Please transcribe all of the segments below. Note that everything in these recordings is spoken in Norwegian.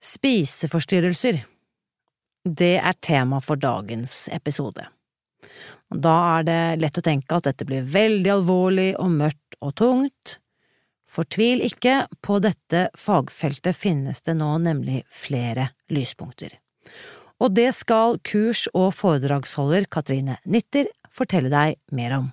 Spiseforstyrrelser Det er tema for dagens episode. Da er det lett å tenke at dette blir veldig alvorlig og mørkt og tungt. Fortvil ikke, på dette fagfeltet finnes det nå nemlig flere lyspunkter. Og det skal kurs- og foredragsholder Katrine Nitter fortelle deg mer om.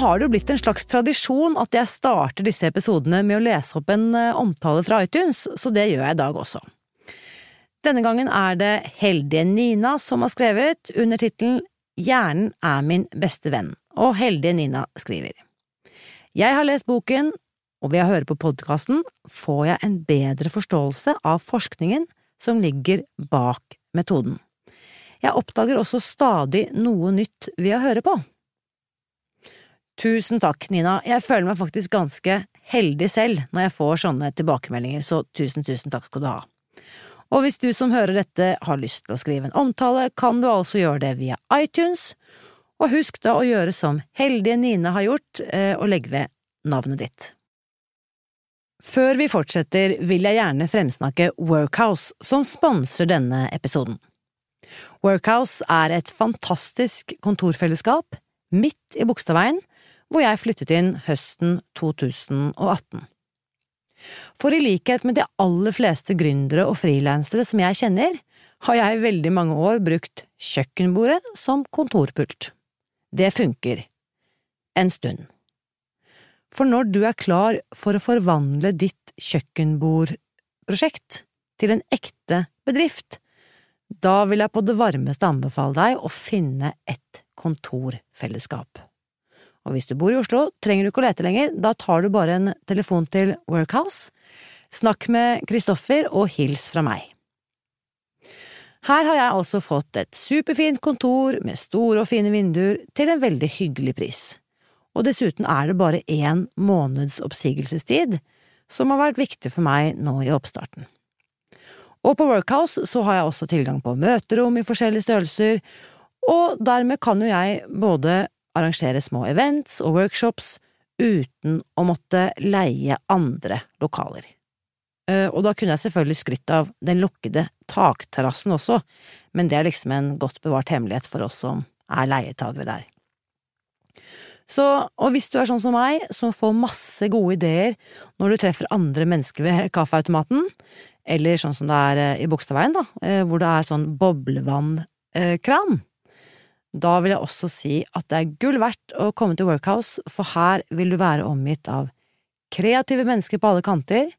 Har det jo blitt en slags tradisjon at jeg starter disse episodene med å lese opp en eh, omtale fra iTunes, så det gjør jeg i dag også. Denne gangen er det Heldige Nina som har skrevet, under tittelen Hjernen er min beste venn, og Heldige Nina skriver. Jeg har lest boken, og ved å høre på podkasten får jeg en bedre forståelse av forskningen som ligger bak metoden. Jeg oppdager også stadig noe nytt ved å høre på. Tusen takk, Nina, jeg føler meg faktisk ganske heldig selv når jeg får sånne tilbakemeldinger, så tusen, tusen takk skal du ha. Og hvis du som hører dette har lyst til å skrive en omtale, kan du altså gjøre det via iTunes, og husk da å gjøre som heldige Nina har gjort, eh, og legge ved navnet ditt. Før vi fortsetter, vil jeg gjerne fremsnakke Workhouse, som sponser denne episoden. Workhouse er et fantastisk kontorfellesskap midt i Bogstadveien, hvor jeg flyttet inn høsten 2018. For i likhet med de aller fleste gründere og frilansere som jeg kjenner, har jeg i veldig mange år brukt kjøkkenbordet som kontorpult. Det funker. En stund. For når du er klar for å forvandle ditt kjøkkenbordprosjekt til en ekte bedrift, da vil jeg på det varmeste anbefale deg å finne et kontorfellesskap. Og hvis du bor i Oslo, trenger du ikke å lete lenger, da tar du bare en telefon til Workhouse, snakk med Kristoffer og hils fra meg. Her har jeg altså fått et superfint kontor med store og fine vinduer til en veldig hyggelig pris, og dessuten er det bare én måneds oppsigelsestid, som har vært viktig for meg nå i oppstarten. Og på Workhouse så har jeg også tilgang på møterom i forskjellige størrelser, og dermed kan jo jeg både arrangere små events og workshops uten å måtte leie andre lokaler. Eh, og da kunne jeg selvfølgelig skrytt av den lukkede takterrassen også, men det er liksom en godt bevart hemmelighet for oss som er leietagere der. Så, og hvis du er sånn som meg, som får masse gode ideer når du treffer andre mennesker ved kaffeautomaten, eller sånn som det er eh, i Bogstadveien, da, eh, hvor det er sånn boblevannkran, da vil jeg også si at det er gull verdt å komme til Workhouse, for her vil du være omgitt av kreative mennesker på alle kanter,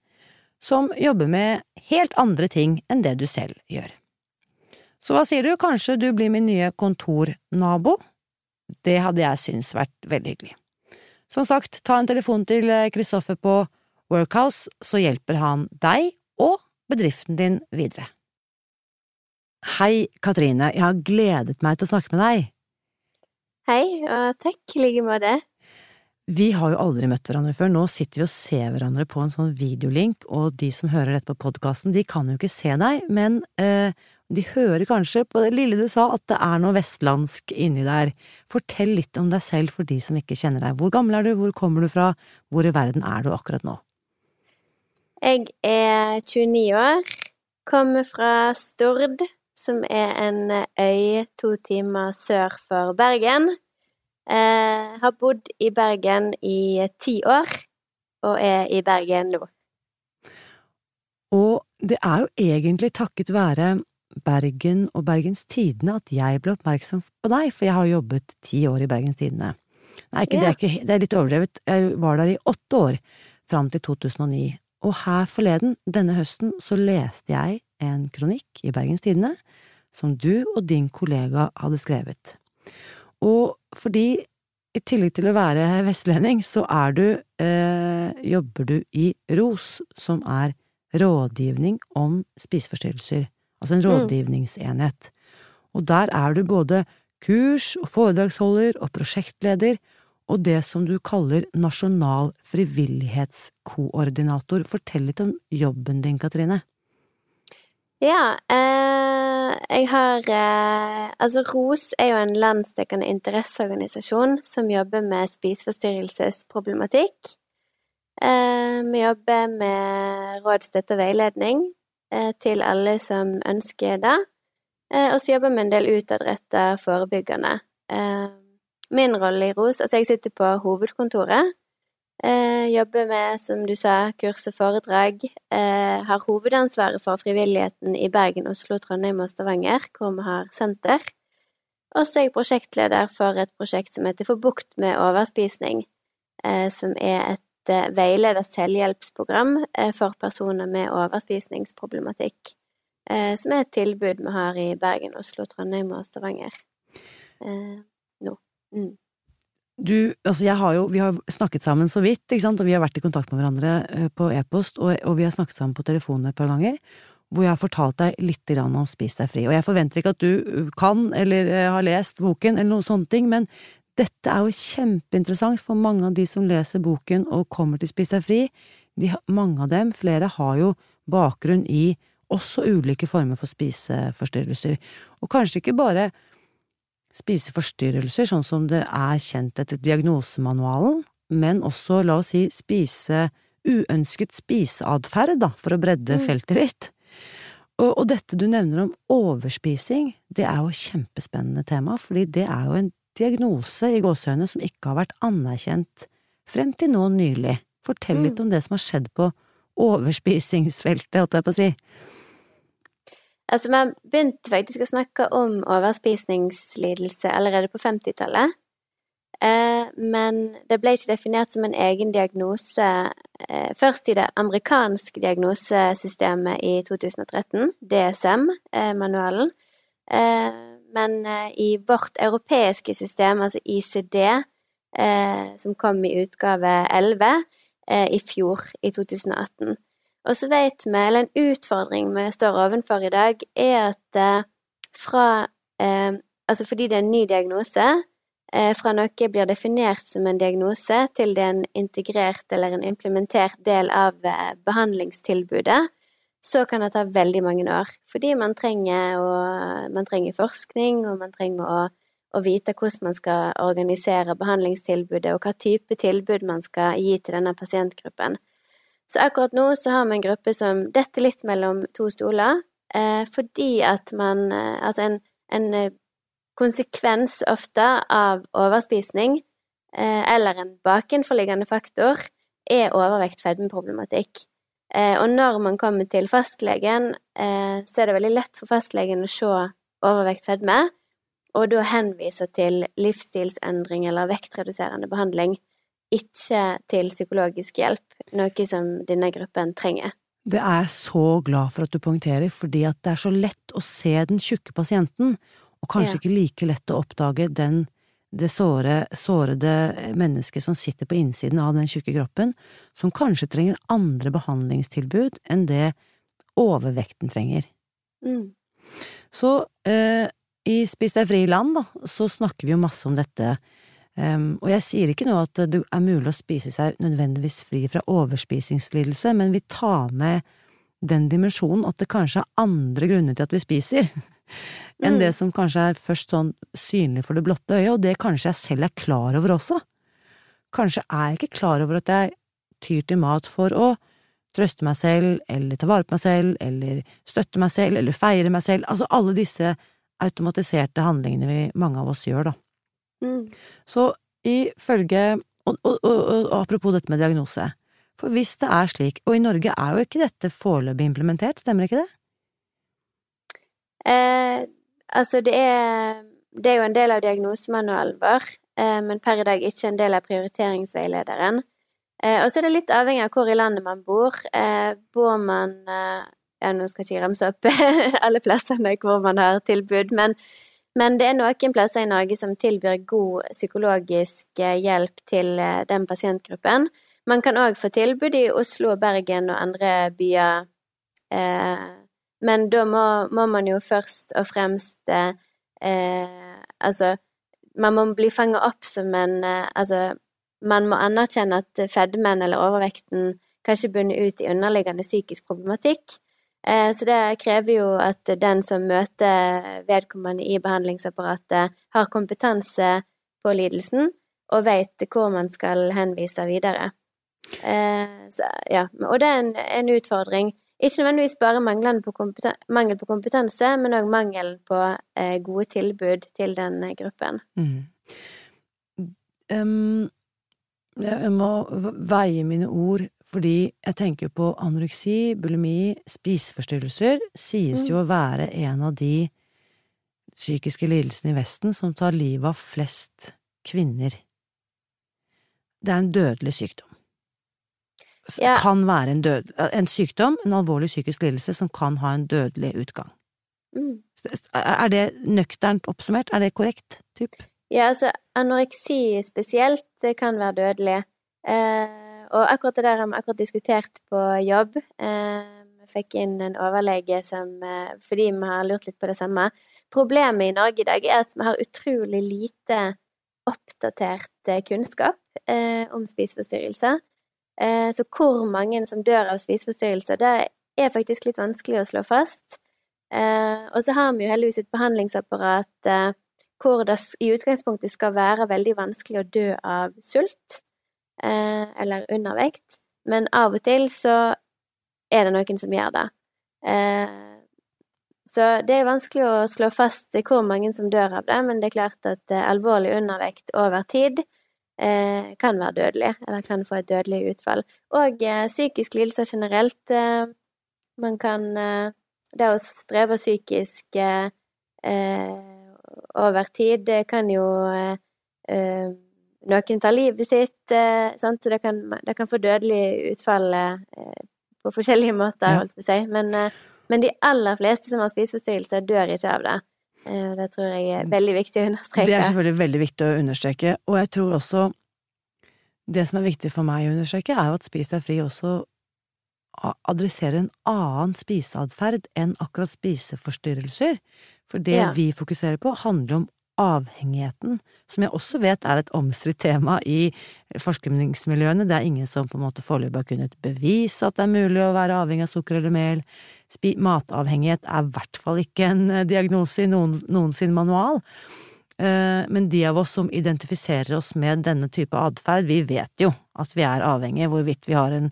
som jobber med helt andre ting enn det du selv gjør. Så hva sier du, kanskje du blir min nye kontornabo? Det hadde jeg syntes vært veldig hyggelig. Som sagt, ta en telefon til Kristoffer på Workhouse, så hjelper han deg og bedriften din videre. Hei, Katrine, jeg har gledet meg til å snakke med deg. Hei, og takk i like måte. Vi har jo aldri møtt hverandre før, nå sitter vi og ser hverandre på en sånn videolink, og de som hører dette på podkasten, de kan jo ikke se deg, men eh, de hører kanskje på det lille du sa at det er noe vestlandsk inni der. Fortell litt om deg selv for de som ikke kjenner deg. Hvor gammel er du, hvor kommer du fra, hvor i verden er du akkurat nå? Jeg er 29 år, kommer fra Stord som er en øy to timer sør for Bergen. Eh, har bodd i Bergen i ti år, og er i Bergen nå. Og det er jo egentlig takket være Bergen og Bergens Tidende at jeg ble oppmerksom på deg, for jeg har jobbet ti år i Bergens Tidende. Nei, ikke, ja. det, er ikke, det er litt overdrevet, jeg var der i åtte år, fram til 2009, og her forleden, denne høsten, så leste jeg en kronikk i Bergens Tidende som du og din kollega hadde skrevet. Og fordi, i tillegg til å være vestlending, så er du, eh, jobber du i ROS, som er rådgivning om spiseforstyrrelser, altså en mm. rådgivningsenhet. Og der er du både kurs- og foredragsholder og prosjektleder, og det som du kaller nasjonal frivillighetskoordinator. Fortell litt om jobben din, Katrine. Ja, eh, jeg har eh, Altså, ROS er jo en landsdekkende interesseorganisasjon som jobber med spiseforstyrrelsesproblematikk. Eh, vi jobber med råd, støtte og veiledning eh, til alle som ønsker det. Eh, og så jobber vi en del utadrettet forebyggende. Eh, min rolle i ROS Altså, jeg sitter på hovedkontoret. Eh, jobber med, som du sa, kurs og foredrag. Eh, har hovedansvaret for frivilligheten i Bergen, Oslo, Trondheim og Stavanger, hvor vi har senter. Og så er jeg prosjektleder for et prosjekt som heter Få bukt med overspisning, eh, som er et veiledet selvhjelpsprogram for personer med overspisningsproblematikk. Som er et tilbud vi har i Bergen, Oslo, Trondheim og Stavanger nå. Mm du, altså jeg har jo, vi har snakket sammen så vidt, ikke sant, og vi har vært i kontakt med hverandre eh, på e-post, og, og, vi har snakket sammen på telefon et par ganger, hvor jeg har fortalt deg litt om Spis deg fri. Og jeg forventer ikke at du uh, kan eller uh, har lest boken eller noen sånne ting, men dette er jo kjempeinteressant for mange av de som leser boken og kommer til Spis deg fri. De, mange av dem, flere, har jo bakgrunn i også ulike former for spiseforstyrrelser. Og kanskje ikke bare spiseforstyrrelser, sånn som det er kjent etter diagnosemanualen, men også, la oss si, spise uønsket spiseatferd, da, for å bredde mm. feltet litt. Og, og, dette du nevner om overspising, det er jo et kjempespennende tema, fordi det er jo en diagnose i gåseøynene som ikke har vært anerkjent frem til nå nylig. Fortell litt mm. om det som har skjedd på overspisingsfeltet, holdt jeg på å si. Altså, man begynte faktisk å snakke om overspisningslidelse allerede på 50-tallet. Eh, men det ble ikke definert som en egen diagnose eh, først i det amerikanske diagnosesystemet i 2013, DSM-manualen. Eh, men i vårt europeiske system, altså ICD, som kom i utgave 11 eh, i fjor, i 2018, og så vet vi, eller en utfordring vi står ovenfor i dag, er at eh, fra eh, Altså fordi det er en ny diagnose, eh, fra noe blir definert som en diagnose, til det er en integrert eller en implementert del av eh, behandlingstilbudet, så kan det ta veldig mange år. Fordi man trenger, å, man trenger forskning, og man trenger å, å vite hvordan man skal organisere behandlingstilbudet, og hva type tilbud man skal gi til denne pasientgruppen. Så akkurat nå så har vi en gruppe som detter litt mellom to stoler, eh, fordi at man eh, Altså en, en, eh, konsekvens ofte av overspisning, eh, eller en bakenforliggende faktor, er overvekt-fedmeproblematikk. Eh, og når man kommer til fastlegen, eh, så er det veldig lett for fastlegen å se overvekt-fedme, og da henvise til livsstilsendring eller vektreduserende behandling ikke til psykologisk hjelp, noe som denne gruppen trenger. Det er jeg så glad for at du poengterer, fordi at det er så lett å se den tjukke pasienten, og kanskje ja. ikke like lett å oppdage den, det såre, sårede mennesket som sitter på innsiden av den tjukke kroppen, som kanskje trenger andre behandlingstilbud enn det overvekten trenger. Mm. Så eh, i Spis deg fri land, da, så snakker vi jo masse om dette Um, og jeg sier ikke nå at det er mulig å spise seg nødvendigvis fri fra overspisingslidelse, men vi tar med den dimensjonen at det kanskje er andre grunner til at vi spiser, enn mm. det som kanskje er først sånn synlig for det blotte øyet, og det kanskje jeg selv er klar over også. Kanskje er jeg ikke klar over at jeg tyr til mat for å trøste meg selv, eller ta vare på meg selv, eller støtte meg selv, eller feire meg selv, altså alle disse automatiserte handlingene vi mange av oss gjør, da. Mm. Så ifølge og, og, og, og, apropos dette med diagnose, for hvis det er slik, og i Norge er jo ikke dette foreløpig implementert, stemmer ikke det? Eh, altså, det er, det er jo en del av diagnosemanualen vår, eh, men per i dag ikke en del av prioriteringsveilederen. Eh, og så er det litt avhengig av hvor i landet man bor. Eh, bor man eh, Ja, nå skal jeg ikke ramse opp alle plassene hvor man har tilbud, men men det er noen plasser i Norge som tilbyr god psykologisk eh, hjelp til eh, den pasientgruppen. Man kan òg få tilbud i Oslo Bergen og andre byer, eh, men da må, må, man jo først og fremst Altså, man må bli fanga opp som en Altså, man må anerkjenne at fedmen eller overvekten kanskje bunner ut i underliggende psykisk problematikk. Eh, så det krever jo at den som møter vedkommende i behandlingsapparatet, har kompetanse på lidelsen og vet hvor man skal henvise videre. Eh, så, ja. Og det er en, en, utfordring. Ikke nødvendigvis bare på mangel på kompetanse, men òg mangel på eh, gode tilbud til den gruppen. Mm. Um, jeg må veie mine ord, fordi jeg tenker på anoreksi, bulimi, spiseforstyrrelser sies jo mm. å være en av de psykiske lidelsene i Vesten som tar livet av flest kvinner. Det er en dødelig sykdom. Ja. kan være en, død, en sykdom, en alvorlig psykisk lidelse, som kan ha en dødelig utgang. Mm. Er det nøkternt oppsummert? Er det korrekt? Typ? Ja, altså anoreksi spesielt kan være dødelig. Eh, og akkurat det der har vi akkurat diskutert på jobb. Eh, vi fikk inn en overlege som eh, Fordi vi har lurt litt på det samme. Problemet i Norge i dag er at vi har utrolig lite oppdatert eh, kunnskap om spiseforstyrrelser. Så hvor mange som dør av spiseforstyrrelser, det er faktisk litt vanskelig å slå fast. Og så har vi jo heldigvis et behandlingsapparat hvor det i utgangspunktet skal være veldig vanskelig å dø av sult eh, eller undervekt, men av og til så er det noen som gjør det. Eh, så det er vanskelig å slå fast hvor mange som dør av det, men det er klart at eh, alvorlig undervekt over tid eh, kan være dødelig, eller kan få et dødelig utfall. Og eh, psykisk lidelse generelt. Eh, man kan Det å streve psykisk over tid. Det kan jo eh, Noen tar livet sitt, eh, sant? så det kan, det kan, få dødelig utfall eh, på forskjellige måter, holdt på å si. Men, eh, men, de aller fleste som har spiseforstyrrelser, dør ikke av det. Eh, det tror jeg er veldig viktig å understreke. Det er selvfølgelig veldig viktig å understreke, og jeg tror også det som er viktig for meg å understreke, er jo at Spis deg fri også adresserer en annen spiseatferd enn akkurat spiseforstyrrelser. For det ja. vi fokuserer på, handler om avhengigheten, som jeg også vet er et omstridt tema i forskningsmiljøene. Det er ingen som på en måte foreløpig har kunnet bevise at det er mulig å være avhengig av sukker eller mel. Matavhengighet er i hvert fall ikke en eh, diagnose i noen, noensinne manual. Eh, men de av oss som identifiserer oss med denne type atferd, vi vet jo at vi er avhengige, hvorvidt vi har en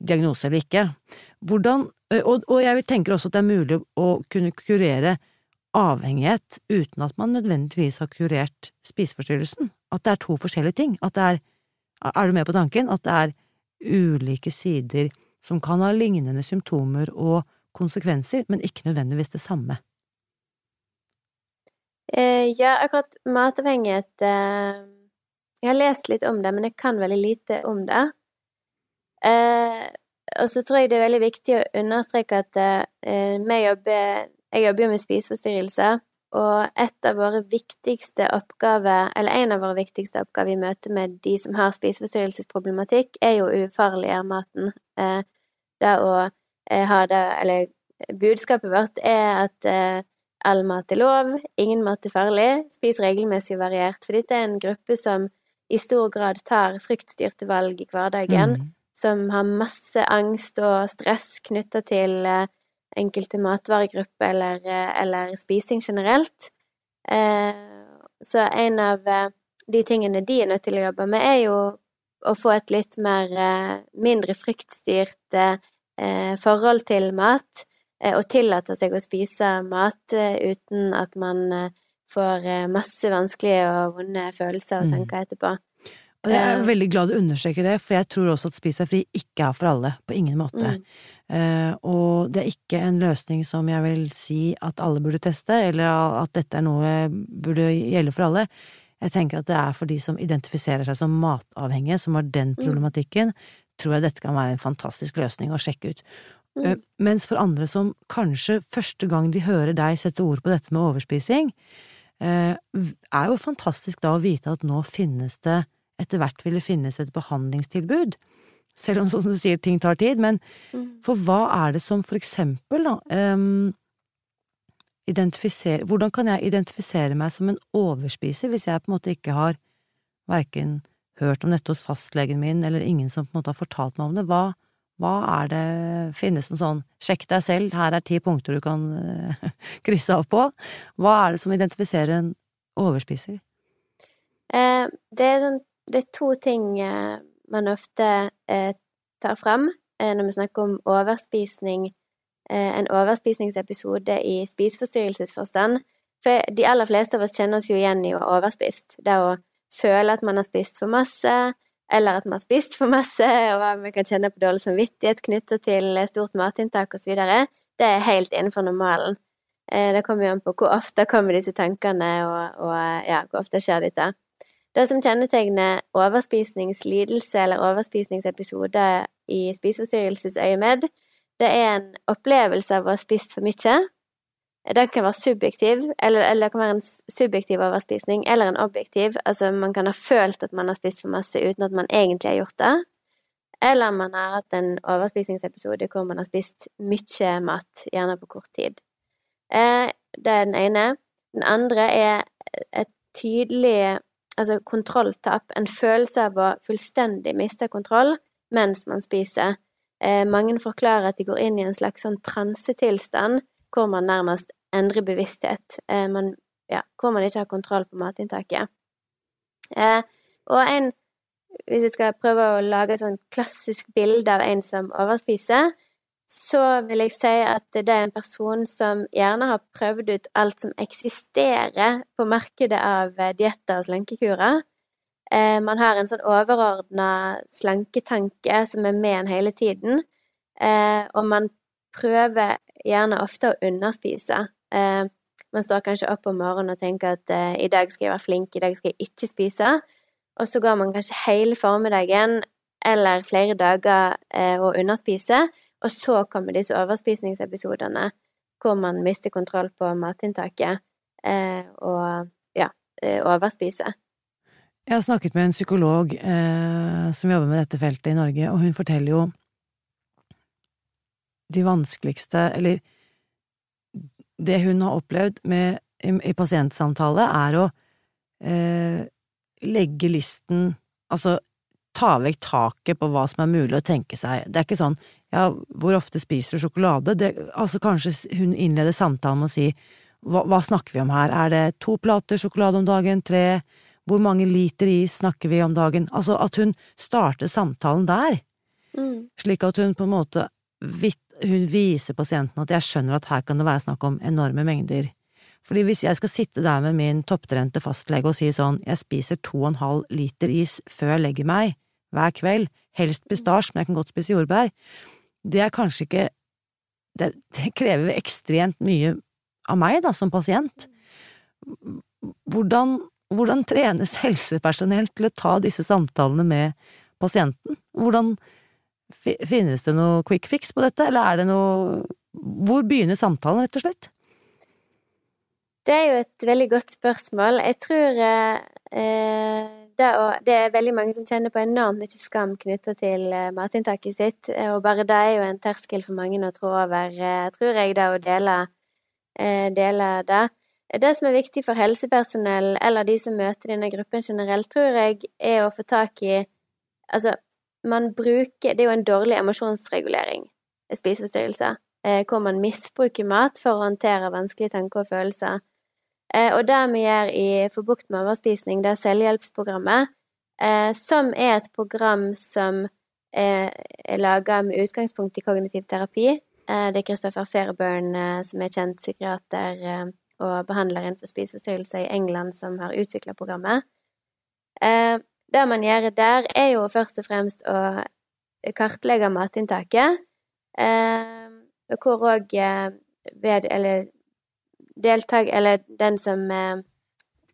diagnose eller ikke. Hvordan, eh, og, og jeg tenker også at det er mulig å kunne kurere avhengighet uten at man nødvendigvis har kurert spiseforstyrrelsen. At det er to forskjellige ting. At det er Er du med på tanken? At det er ulike sider som kan ha lignende symptomer og konsekvenser, men ikke nødvendigvis det samme. Eh, ja, akkurat matavhengighet eh, Jeg har lest litt om det, men jeg kan veldig lite om det. Eh, og så tror jeg det er veldig viktig å understreke at eh, vi jobber jeg jobber jo med spiseforstyrrelser, og et av våre viktigste oppgaver, eller en av våre viktigste oppgaver i møte med de som har spiseforstyrrelsesproblematikk, er jo å ufarliggjøre maten. Eh, det å eh, ha det Eller budskapet vårt er at eh, all mat er lov, ingen mat er farlig, spis regelmessig og variert. For dette er en gruppe som i stor grad tar fryktstyrte valg i hverdagen, mm. som har masse angst og stress knytta til enkelte matvaregrupper eller, eller spising generelt. Eh, så en av eh, de tingene de er nødt til å jobbe med, er jo å få et litt mer eh, mindre fryktstyrt forhold til mat, og tillate seg å spise mat uten at man får masse vanskelige og vonde følelser og mm. tanker etterpå. Og jeg er veldig glad du understreker det, for jeg tror også at Spis deg fri ikke er for alle. På ingen måte. Mm. Uh, og det er ikke en løsning som jeg vil si at alle burde teste, eller at dette er noe burde gjelde for alle. Jeg tenker at det er for de som identifiserer seg som matavhengige, som har den mm. problematikken, tror jeg dette kan være en fantastisk løsning å sjekke ut. Mm. Uh, mens for andre som kanskje første gang de hører deg sette ord på dette med overspising, uh, er jo fantastisk da å vite at nå finnes det, etter hvert vil det finnes et behandlingstilbud selv om, som du sier, ting tar tid. Men mm. for hva er det som for eksempel, da um, Hvordan kan jeg identifisere meg som en overspiser hvis jeg på en måte ikke har verken hørt om dette hos fastlegen min, eller ingen som på en måte har fortalt meg om det? Hva, Hva er det, finnes en sånn sjekk deg selv, her er ti punkter du kan uh, krysse av på? Hva er det som identifiserer en overspiser? Eh, det, er sånn, det, er to ting eh, man ofte eh, tar frem eh, når vi snakker om overspisning. Eh, en overspisningsepisode i spiseforstyrrelsesforstand. For de aller fleste av oss kjenner oss jo igjen i å ha overspist. Det å føle at man har spist for masse, eller at man har spist for masse, og vi kan kjenne på dårlig samvittighet knyttet til stort matinntak osv., det er helt innenfor normalen. Det kommer jo an på hvor ofte kommer disse tankene, og, og ja, hvor ofte skjer dette. Det som kjennetegner overspisningslidelse eller overspisningsepisode i spiseforstyrrelsesøyemed, det er en opplevelse av å ha spist for mye, det kan være subjektiv, eller, eller, det kan være en subjektiv overspisning, eller en objektiv. Altså, man kan ha følt at man har spist for masse uten at man egentlig har gjort det. Eller man har hatt en overspisningsepisode hvor man har spist mye mat, gjerne på kort tid. Eh, det er den ene. Den andre er et tydelig altså kontrolltap, en følelse av å fullstendig miste kontroll mens man spiser. Eh, mange forklarer at de går inn i en slags sånn transetilstand hvor man nærmest endrer bevissthet, eh, man, ja, hvor man ikke har kontroll på matinntaket. Eh, og en Hvis jeg skal prøve å lage et sånn klassisk bilde av en som overspiser, så vil jeg si at det er en person som gjerne har prøvd ut alt som eksisterer på markedet av eh, dietter og slankekurer. Man har en sånn overordna slanketanke som er med en hele tiden, og man prøver gjerne ofte å underspise. Eh, man står kanskje opp om morgenen og tenker at eh, i dag skal jeg være flink, i dag skal jeg ikke spise. Og så går man kanskje hele formiddagen eller flere dager eh, og underspiser, og så kommer disse overspisningsepisodene hvor man mister kontroll på matinntaket eh, og ja, eh, overspiser. Jeg har snakket med en psykolog eh, som jobber med dette feltet i Norge, og hun forteller jo de vanskeligste, eller det hun har opplevd med, i, i pasientsamtale, er å eh, legge listen Altså ta vekk taket på hva som er mulig å tenke seg. Det er ikke sånn ja, hvor ofte spiser du sjokolade? Det, altså kanskje hun innleder samtalen med å si hva, hva, snakker vi om her, er det to plater sjokolade om dagen, tre, hvor mange liter is snakker vi om dagen? Altså at hun starter samtalen der, mm. slik at hun på en måte hun viser pasienten at jeg skjønner at her kan det være snakk om enorme mengder. Fordi hvis jeg skal sitte der med min topptrente fastlege og si sånn, jeg spiser to og en halv liter is før jeg legger meg, hver kveld, helst pistasje, men jeg kan godt spise jordbær, det er kanskje ikke… det, det krever ekstremt mye av meg, da, som pasient. Hvordan, hvordan trenes helsepersonell til å ta disse samtalene med pasienten? Hvordan Finnes det noe quick fix på dette, eller er det noe Hvor begynner samtalen, rett og slett? Det er jo et veldig godt spørsmål. Jeg tror eh, det, og, det, er veldig mange som kjenner på enormt mye skam knytta til eh, matinntaket sitt, eh, og bare det er jo en terskel for mange å trå over, eh, tror jeg, det å dele, dele det. Det som er viktig for helsepersonell, eller de som møter denne gruppen generelt, tror jeg, er å få tak i Altså, man bruker Det er jo en dårlig emosjonsregulering, spiseforstyrrelse, eh, hvor man misbruker mat for å håndtere vanskelige tanker og følelser. Eh, og det vi gjør i Få bukt med overspisning, det er selvhjelpsprogrammet, eh, som er et program som er, er laga med utgangspunkt i kognitiv terapi. Det er Christopher Fairburn, som er kjent psykiater og behandler innenfor spiseforstyrrelser i England, som har utvikla programmet. Det man gjør der, er jo først og fremst å kartlegge matinntaket, eh, hvor òg eh, ved Eller deltak... Eller den som eh,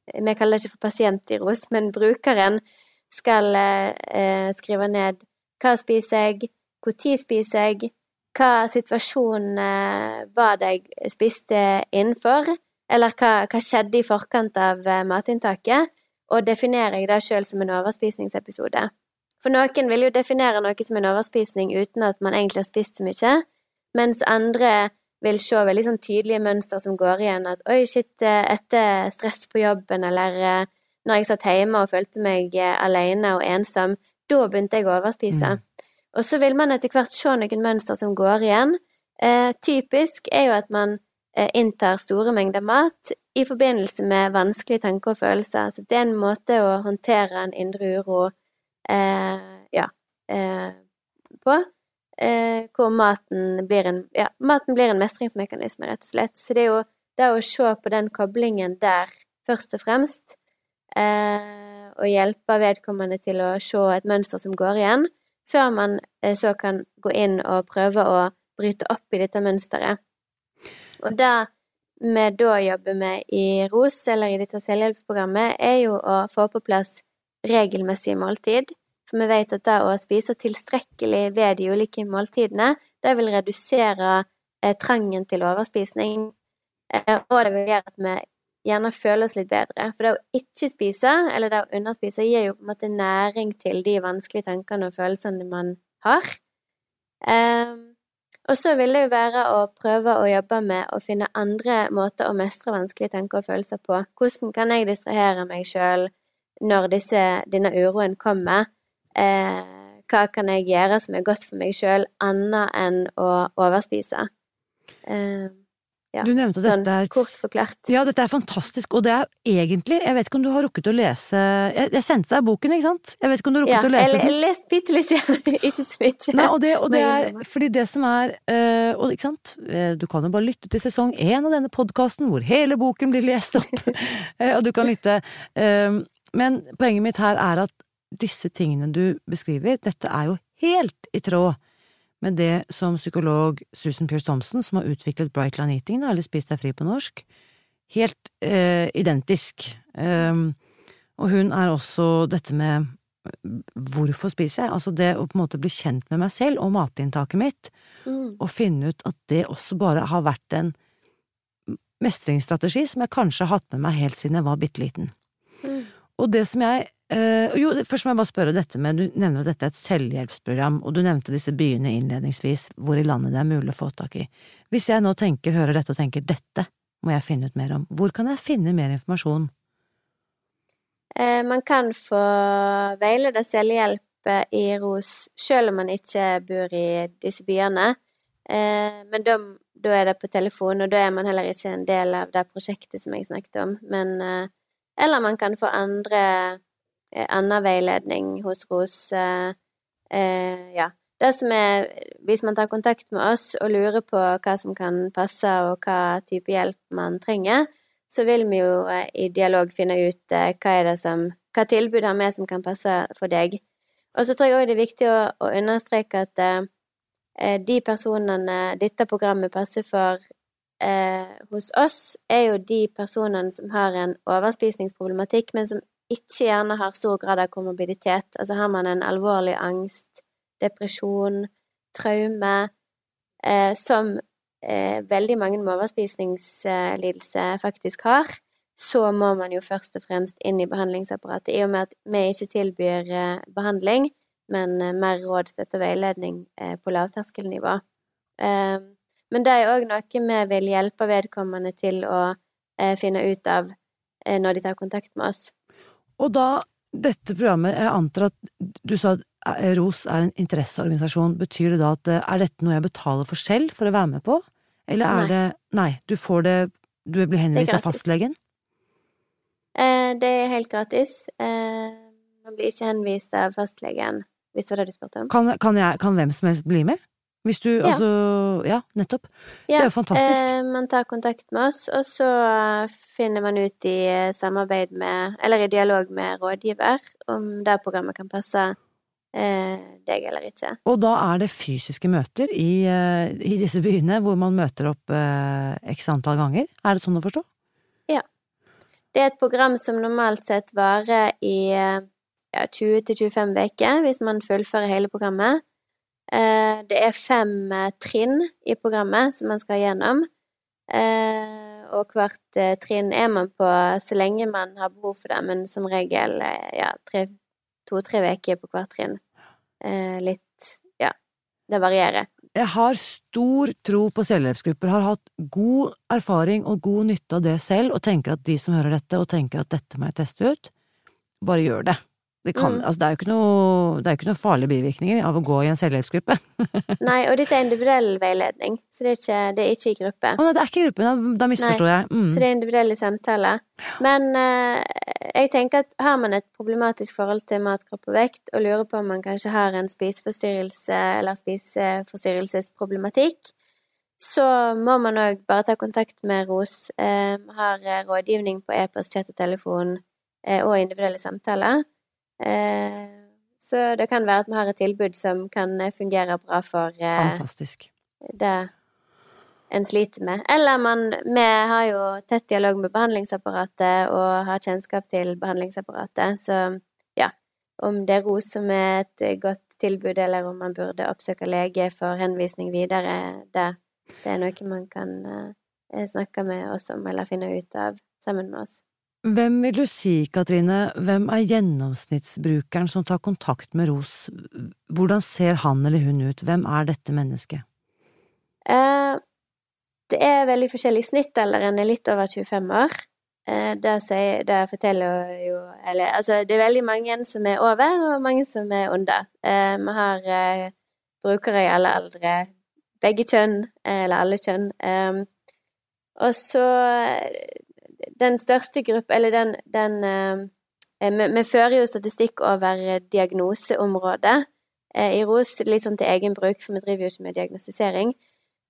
Vi kaller det ikke for pasient i ROS, men brukeren skal eh, skrive ned hva spiser jeg, når spiser jeg, hva situasjon eh, var det jeg spiste innenfor, eller hva, hva skjedde i forkant av matinntaket, og definerer jeg det sjøl som en overspisningsepisode. For noen vil jo definere noe som en overspisning uten at man egentlig har spist så mye, mens andre vil se veldig sånn tydelige mønster som går igjen, at oi, shit, eh, etter stress på jobben, eller eh, når jeg satt hjemme og følte meg eh, alene og ensom, da begynte jeg å overspise. Mm. Og så vil man etter hvert se noen mønster som går igjen. Eh, typisk er jo at man eh, inntar store mengder mat i forbindelse med vanskelige tanker og følelser. Så det er en måte å håndtere en indre uro eh, ja, eh, på. Eh, hvor maten blir en ja, maten blir en mestringsmekanisme, rett og slett. Så det er jo det å se på den koblingen der først og fremst, eh, og hjelpe vedkommende til å se et mønster som går igjen, før man eh, så kan gå inn og prøve å bryte opp i dette mønsteret. Og det vi da jobber med i ROS, eller i dette selvhjelpsprogrammet, er jo å få på plass regelmessige måltid. For vi vet at det å spise tilstrekkelig ved de ulike måltidene, det vil redusere eh, trangen til overspisning. Eh, og det vil gjøre at vi gjerne føler oss litt bedre. For det å ikke spise, eller det å underspise, gir jo på en måte næring til de vanskelige tankene og følelsene man har. Eh, og så vil det jo være å prøve å jobbe med å finne andre måter å mestre vanskelige tanker og følelser på. Hvordan kan jeg distrahere meg sjøl når disse, denne uroen kommer? Eh, hva kan jeg gjøre som er godt for meg sjøl, annet enn å overspise? Eh, ja. Du nevnte sånn dette er kort forklart. Ja, dette er fantastisk, og det er egentlig Jeg vet ikke om du har rukket å lese Jeg, jeg sendte deg boken, ikke sant? Jeg vet ikke om du har Ja, rukket å lese jeg den? har lest bitte litt, ja. ikke så mye. Nei, og det, og det er fordi det som er øh, Og ikke sant, Eh, du kan jo bare lytte til sesong én av denne podkasten hvor hele boken blir lest opp, Eh, og du kan lytte. Øh, Men poenget mitt her er at disse tingene du beskriver, dette er jo helt i tråd med det som psykolog Susan Pierce Thompson, som har utviklet Brightline Eating, eller Spis deg fri på norsk, helt eh, identisk. Um, og hun er også dette med hvorfor spiser jeg? Altså det å på en måte bli kjent med meg selv og matinntaket mitt, Mm. og finne ut at det også bare har vært en mestringsstrategi som jeg kanskje har hatt med meg helt siden jeg var bitte liten. Mm. Og det som jeg eh, Jo, først må jeg bare spørre dette med Du nevner at dette er et selvhjelpsprogram, og du nevnte disse byene innledningsvis, hvor i landet det er mulig å få tak i. Hvis jeg nå tenker, hører dette og tenker dette må jeg finne ut mer om, hvor kan jeg finne mer informasjon? Uh, man kan få veilede selvhjelp eh, i ROS selv om man ikke bor i disse byene. Uh, men da, da er det på telefon, og da er man heller ikke en del av det prosjektet som jeg snakket om. Men, eller man kan få andre annen veiledning hos ROS. Eh, eh, ja. Det som er Hvis man tar kontakt med oss og lurer på hva som kan passe, og hva type hjelp man trenger, så vil vi jo eh, i dialog finne ut eh, hva er det som Hva tilbud har vi som kan passe for deg. Og så tror jeg òg det er viktig å, å understreke at eh, eh, de personene dette programmet passer for eh, hos oss, er jo de personene som har en overspisningsproblematikk, men som ikke gjerne har stor grad av komorbiditet. Altså har man en alvorlig angst, depresjon, traume, eh, som eh, veldig mange med overspisningslidelse faktisk har, så må man jo først og fremst inn i behandlingsapparatet, i og med at vi ikke tilbyr eh, behandling, men eh, mer råd, støtte og veiledning eh, på lavterskelnivå. Eh, men det er òg noe vi vil hjelpe vedkommende til å finne ut av når de tar kontakt med oss. Og da, dette programmet, jeg antar at du sa at eh, ROS er en interesseorganisasjon, betyr det da at eh, er dette noe jeg betaler for selv for å være med på? Eller er Nei. det Nei, du får det Du blir henvist av fastlegen? Eh, det er helt gratis. Eh, man blir ikke henvist av fastlegen, hvis det var det du spurte om. Kan, kan, jeg, kan hvem som helst bli med? Hvis du Ja. altså Ja, nettopp. Det er jo fantastisk. Eh, man tar kontakt med oss, og så finner man ut i eh, samarbeid med Eller i dialog med rådgiver om det programmet kan passe eh, deg eller ikke. Og da er det fysiske møter i, eh, i disse byene hvor man møter opp eh, x antall ganger? Er det sånn å forstå? Ja. Det er et program som normalt sett varer i eh, ja, 20-25 uker, hvis man fullfører hele programmet. Eh, Det er fem eh, trinn i programmet som man skal gjennom. Eh, Og hvert trinn er man på så lenge man har behov for det, men som regel ja, to-tre uker på hvert trinn. Litt Ja, det varierer. Jeg har stor tro på selvhjelpsgrupper, har hatt god erfaring og god nytte av det selv, og tenker at de som hører dette og tenker at dette må jeg teste ut, bare gjør det. Det, kan, Mm. altså, det er jo ikke noe, det ikke noe farlige bivirkninger av å gå i en selvhjelpsgruppe. Nei, og dette er individuell veiledning, så det er ikke, det er ikke i gruppe. Å nei, det er ikke gruppen, da, da misforstår jeg. Mm. Så det er individuelle samtaler. Men eh, jeg tenker at har man et problematisk forhold til mat, kropp og vekt, og lurer på om man kanskje har en spiseforstyrrelse eller spiseforstyrrelsesproblematikk, så må man òg bare ta kontakt med ROS. Eh, har rådgivning på e-post, chat og telefon eh, og individuelle samtaler. Eh, Så det kan være at vi har et tilbud som kan eh, fungere bra for eh, Fantastisk. det en sliter med. Eller man Vi har jo tett dialog med behandlingsapparatet og har kjennskap til behandlingsapparatet, så ja. Om det er ROS som er et godt tilbud, eller om man burde oppsøke lege for henvisning videre, det, det er noe man kan snakke med oss om, eller finne ut av sammen med oss. Hvem vil du si, Katrine, hvem er gjennomsnittsbrukeren som tar kontakt med ROS? Hvordan ser han eller hun ut? Hvem er dette mennesket? Eh, det er veldig forskjellig. Snittalderen er litt over 25 år. Eh, det forteller jo Eller altså, det er veldig mange som er over, og mange som er under. Eh, vi har eh, brukere i alle aldre. Begge kjønn, eh, eller alle kjønn. Eh, og så Den største gruppe Eller den, den eh, vi, fører jo statistikk over diagnoseområdet eh, i ROS, litt sånn til egen bruk, for vi driver jo ikke med diagnostisering.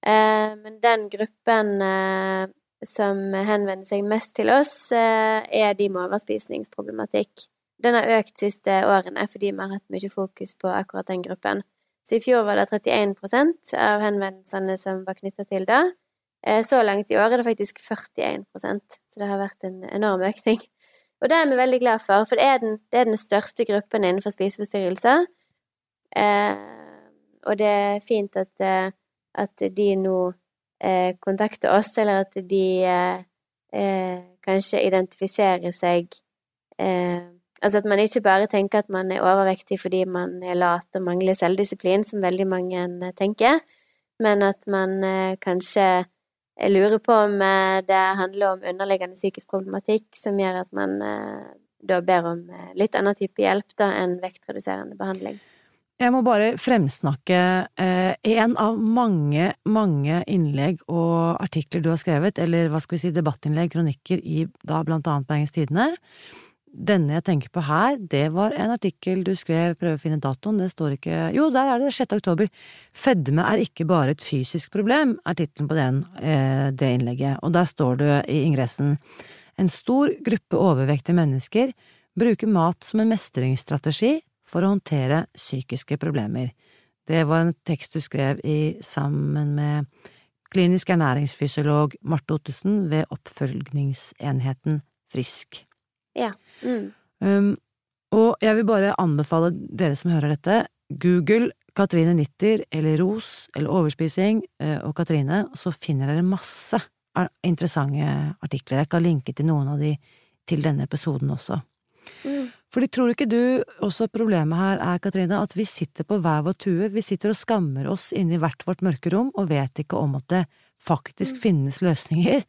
Eh, men den gruppen eh, som henvender seg mest til oss, eh, er de med overspisningsproblematikk. Den har økt de siste årene fordi vi har hatt mye fokus på akkurat den gruppen. Så i fjor var det 31% av henvendelsene som var knytta til det. Eh, Så langt i år er det faktisk 41% så det har vært en enorm økning. Og det er vi veldig glad for, for det er den, det er den største gruppen innenfor spiseforstyrrelser. Eh, og det er fint at, eh, at de nå kontakter oss, eller at de kanskje identifiserer seg Altså at man ikke bare tenker at man er overvektig fordi man er lat og mangler selvdisiplin, som veldig mange tenker, men at man kanskje jeg lurer på om eh, det handler om underliggende psykisk problematikk som gjør at man eh, da ber om eh, litt annen type hjelp da enn vektreduserende behandling. Jeg må bare fremsnakke eh, en av mange, mange innlegg og artikler du har skrevet, eller hva skal vi si, debattinnlegg, kronikker, i da blant annet Bergens Tidende. Denne jeg tenker på her, det var en artikkel du skrev, prøv å finne datoen, det står ikke… Jo, der er det, 6. oktober. Fedme er ikke bare et fysisk problem, er tittelen på den, eh, det innlegget, og der står det i ingressen En stor gruppe overvektige mennesker bruker mat som en mestringsstrategi for å håndtere psykiske problemer. Det var en tekst du skrev i sammen med klinisk ernæringsfysiolog Marte Ottesen ved oppfølgingsenheten Frisk. Ja. Mm. Um, og jeg vil bare anbefale dere som hører dette, google Katrine Nitter eller ROS eller overspising eh, og Katrine, så finner dere masse interessante artikler. Jeg kan linke til noen av de til denne episoden også. Mm. Fordi tror ikke du også problemet her er, Katrine, at vi sitter på hver vår tue, vi sitter og skammer oss inne i hvert vårt mørke rom og vet ikke om at det faktisk Mm. finnes løsninger.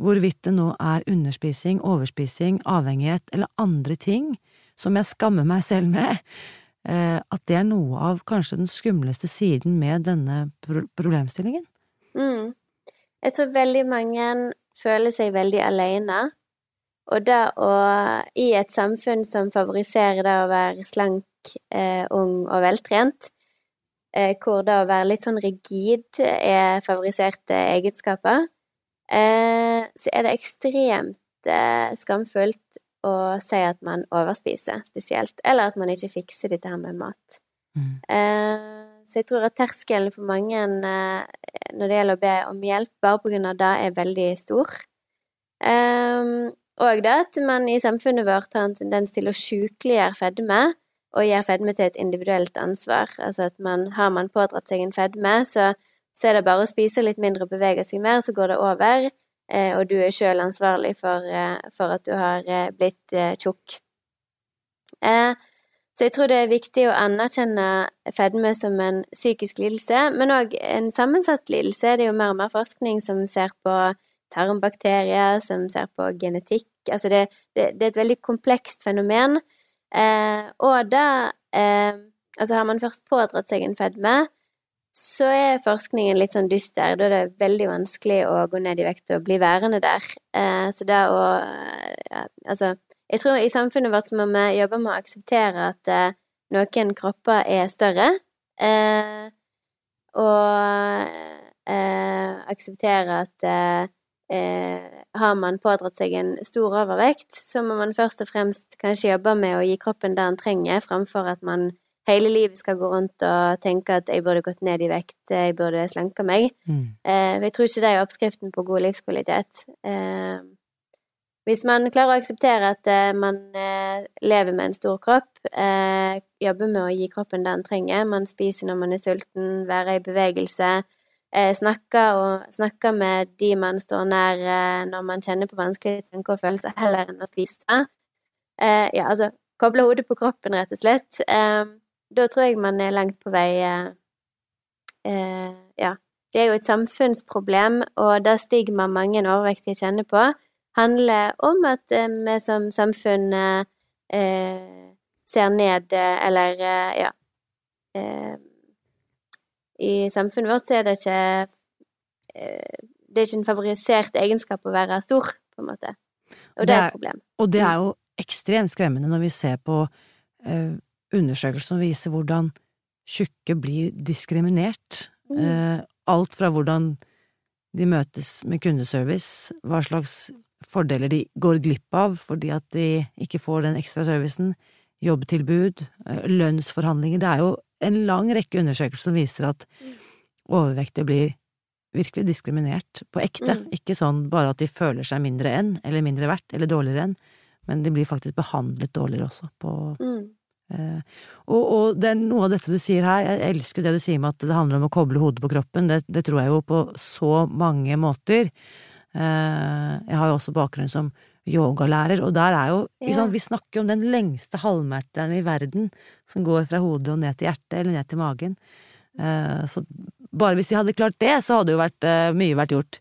Hvorvidt det nå er underspising, overspising, avhengighet eller andre ting som jeg skammer meg selv med, eh, at det er noe av kanskje den skumleste siden med denne problemstillingen. Mm. Jeg tror veldig mange føler seg veldig alene. Og det å I et samfunn som favoriserer det å være slank, eh, ung og veltrent, eh, hvor det å være litt sånn rigid er favoriserte egenskaper, eh, så er det ekstremt eh, skamfullt å si at man overspiser, spesielt, eller at man ikke fikser dette her med mat. Mm. Eh, så jeg tror at terskelen for mange eh, når det gjelder å be om hjelp, bare på grunn av det, er veldig stor. Um, og det at man i samfunnet vårt har en tendens til å sjukeliggjøre fedme, og gjøre fedme til et individuelt ansvar. Altså at man, har man pådratt seg en fedme, så, så er det bare å spise litt mindre og bevege seg mer, så går det over, eh, og du er sjøl ansvarlig for, eh, for, at du har eh, blitt tjukk. Så jeg tror det er viktig å anerkjenne fedme som en psykisk lidelse, men òg en sammensatt lidelse. Det er jo mer og mer forskning som ser på tarmbakterier, som ser på genetikk. Altså det, det, det er et veldig komplekst fenomen. Og da Altså, har man først pådratt seg en fedme, så er forskningen litt sånn dyster. Da er det veldig vanskelig å gå ned i vekt og bli værende der. Eh, så det å ja, Altså, jeg tror i samfunnet vårt så må vi jobbe med å akseptere at eh, noen kropper er større, eh, og eh, akseptere at eh, har man pådratt seg en stor overvekt, så må man først og fremst kanskje jobbe med å gi kroppen det den trenger, framfor at man hele livet skal gå rundt og tenke at jeg burde gått ned i vekt, jeg burde slanka meg. Mm. Eh, jeg tror ikke det er oppskriften på god livskvalitet. Eh, hvis man klarer å akseptere at eh, man eh, lever med en stor kropp, eh, jobber med å gi kroppen det den trenger, man spiser når man er sulten, være i bevegelse, snakke, og, snakke med de man står nær når man kjenner på vanskelige tanker og følelser, heller enn å spise. ja, altså koble hodet på kroppen, rett og slett. Eh, da tror jeg man er langt på vei eh, eh, Ja. Det er jo et samfunnsproblem, og det stigma mange overvektige kjenner på, handler om at eh, vi som samfunn eh, ser ned, eh, eller eh, ja I samfunnet vårt så er det ikke Det er ikke en favorisert egenskap å være stor, på en måte. Og det, er et problem. Og det er jo ekstremt skremmende når vi ser på undersøkelser som viser hvordan tjukke blir diskriminert. Mm. Eh, alt fra hvordan de møtes med kundeservice, hva slags fordeler de går glipp av fordi at de ikke får den ekstra servicen, jobbtilbud, eh, lønnsforhandlinger Det er jo en lang rekke undersøkelser som viser at overvektige blir virkelig diskriminert på ekte. Mm. Ikke sånn bare at de føler seg mindre enn, eller mindre verdt, eller dårligere enn, men de blir faktisk behandlet dårligere også på, mm. Uh, og, og, det er noe av dette du sier her, jeg elsker det du sier med at det handler om å koble hodet på kroppen, det, det tror jeg jo på så mange måter. Uh, jeg har jo også bakgrunn som yogalærer, og der er jo ja. sant, Vi snakker jo om den lengste halvmeteren i verden som går fra hodet og ned til hjertet, eller ned til magen. Uh, så bare hvis vi hadde klart det, så hadde jo vært, mye vært gjort.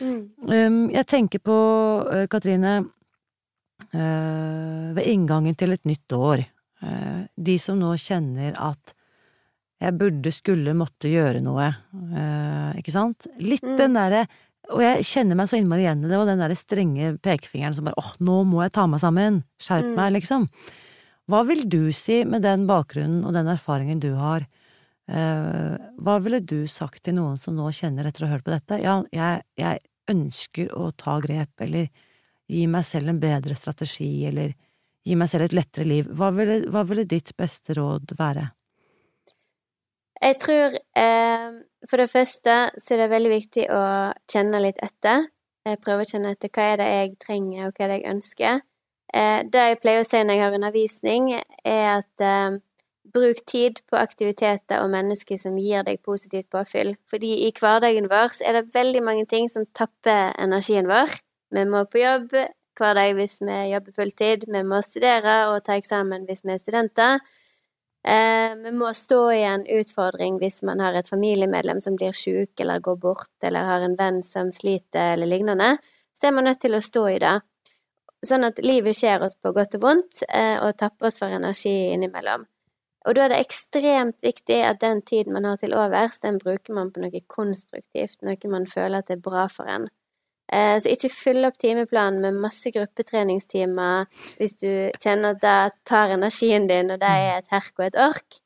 Mm. Um, jeg tenker på, Katrine, ved inngangen til et nytt år Eh, de som nå kjenner at jeg burde, skulle, måtte gjøre noe, eh, ikke sant? Litt mm. den derre og jeg kjenner meg så innmari igjen i det, og den der strenge pekefingeren som bare åh, nå må jeg ta meg sammen, skjerp mm. meg, liksom. Hva vil du si med den bakgrunnen og den erfaringen du har? Eh, hva ville du sagt til noen som nå kjenner etter å ha hørt på dette, ja, jeg, jeg ønsker å ta grep, eller gi meg selv en bedre strategi, eller gi meg selv et lettere liv, hva ville, hva ville ditt beste råd være? Jeg tror eh, for det første så er det veldig viktig å kjenne litt etter. Jeg prøver å kjenne etter hva er det jeg trenger, og hva er det jeg ønsker. Eh, det jeg pleier å si når jeg har undervisning, er at eh, bruk tid på aktiviteter og mennesker som gir deg positivt påfyll. Fordi i hverdagen vår så er det veldig mange ting som tapper energien vår. Vi må på jobb, hver dag hvis vi jobber fulltid. Vi må studere og ta eksamen hvis vi er studenter. Eh, vi må stå i en utfordring hvis man har et familiemedlem som blir syk eller går bort, eller har en venn som sliter eller lignende. Så er man nødt til å stå i det. Sånn at livet skjer oss på godt og vondt, eh, og tapper oss for energi innimellom. Og da er det ekstremt viktig at den tiden man har til overs, den bruker man på noe konstruktivt, noe man føler at er bra for en. Eh, så ikke fyll opp timeplanen med masse gruppetreningstimer hvis du kjenner at det tar energien din, og det er et herk og et ork.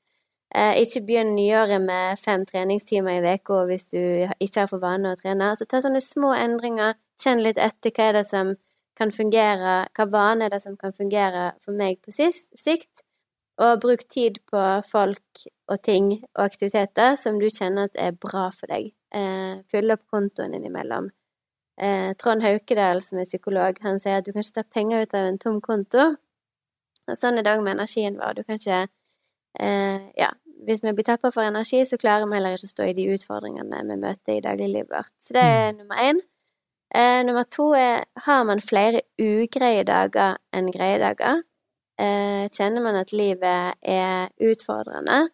Eh, ikke begynn nyåret med fem treningstimer i uka hvis du ikke har for vane å trene. Så ta sånne små endringer, kjenn litt etter hva er det som kan fungere, hva vane er det som kan fungere for meg på sikt, og bruk tid på folk og ting og aktiviteter som du kjenner at er bra for deg. Eh, fyll opp kontoen innimellom. Eh, Trond Haukedal, som er psykolog, han sier at du kan ikke ta penger ut av en tom konto. Og sånn er det òg med energien vår. Du kan ikke eh, Ja, hvis vi blir tappa for energi, så klarer vi heller ikke å stå i de utfordringene vi møter i dagliglivet vårt. Så det er mm. nummer én. Eh, nummer to er har man flere ugreie dager enn greie dager. Eh, kjenner man at livet er utfordrende,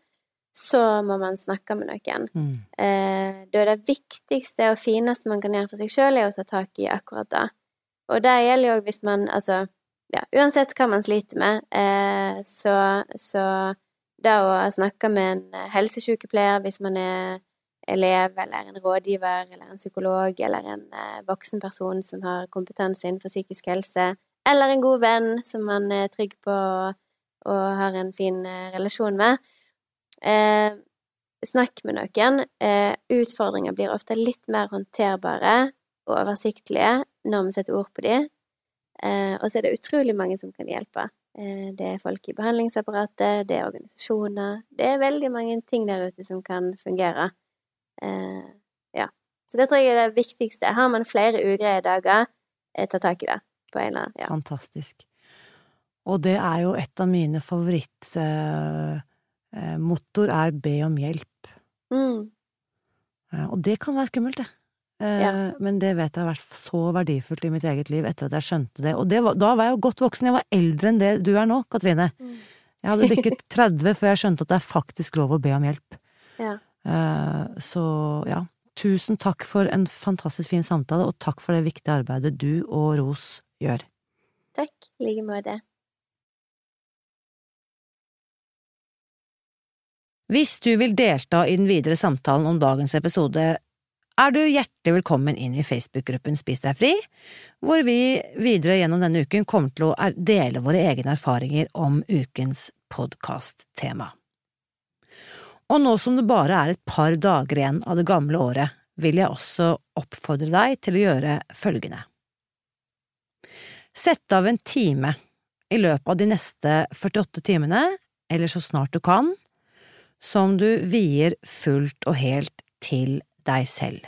så må man snakke med noen. Mm. Eh, da er det viktigste og fineste man kan gjøre for seg sjøl, er å ta tak i akkurat det. Og det gjelder jo hvis man Altså, ja, uansett hva man sliter med, eh, så, så det å snakke med en helsesykepleier hvis man er elev eller en rådgiver eller en psykolog eller en eh, voksen person som har kompetanse innenfor psykisk helse, eller en god venn som man er trygg på og, og har en fin eh, relasjon med. Eh, snakk med noen. Eh, utfordringer blir ofte litt mer håndterbare og oversiktlige når vi setter ord på dem. Eh, og så er det utrolig mange som kan hjelpe. Eh, det er folk i behandlingsapparatet, det er organisasjoner Det er veldig mange ting der ute som kan fungere. Eh, ja. Så det tror jeg er det viktigste. Har man flere ugreie dager, ta tak i det. På en eller annen, ja. Fantastisk. Og det er jo et av mine favorittmotor, er be om hjelp. Mm. Og det kan være skummelt, det. Eh, ja. Men det vet jeg har vært så verdifullt i mitt eget liv etter at jeg skjønte det. Og det var, da var jeg jo godt voksen. Jeg var eldre enn det du er nå, Katrine. Mm. Jeg hadde bikket 30 før jeg skjønte at det er faktisk lov å be om hjelp. Ja. Så ja, tusen takk for en fantastisk fin samtale, og takk for det viktige arbeidet du og Ros gjør. Takk. I like måte. Hvis du vil delta i den videre samtalen om dagens episode, er du hjertelig velkommen inn i Facebook-gruppen Spis deg fri, hvor vi videre gjennom denne uken kommer til å dele våre egne erfaringer om ukens podkast-tema. Og nå som det bare er et par dager igjen av det gamle året, vil jeg også oppfordre deg til å gjøre følgende. Sett av en time i løpet av de neste 48 timene, eller så snart du kan, som du vier fullt og helt til deg selv.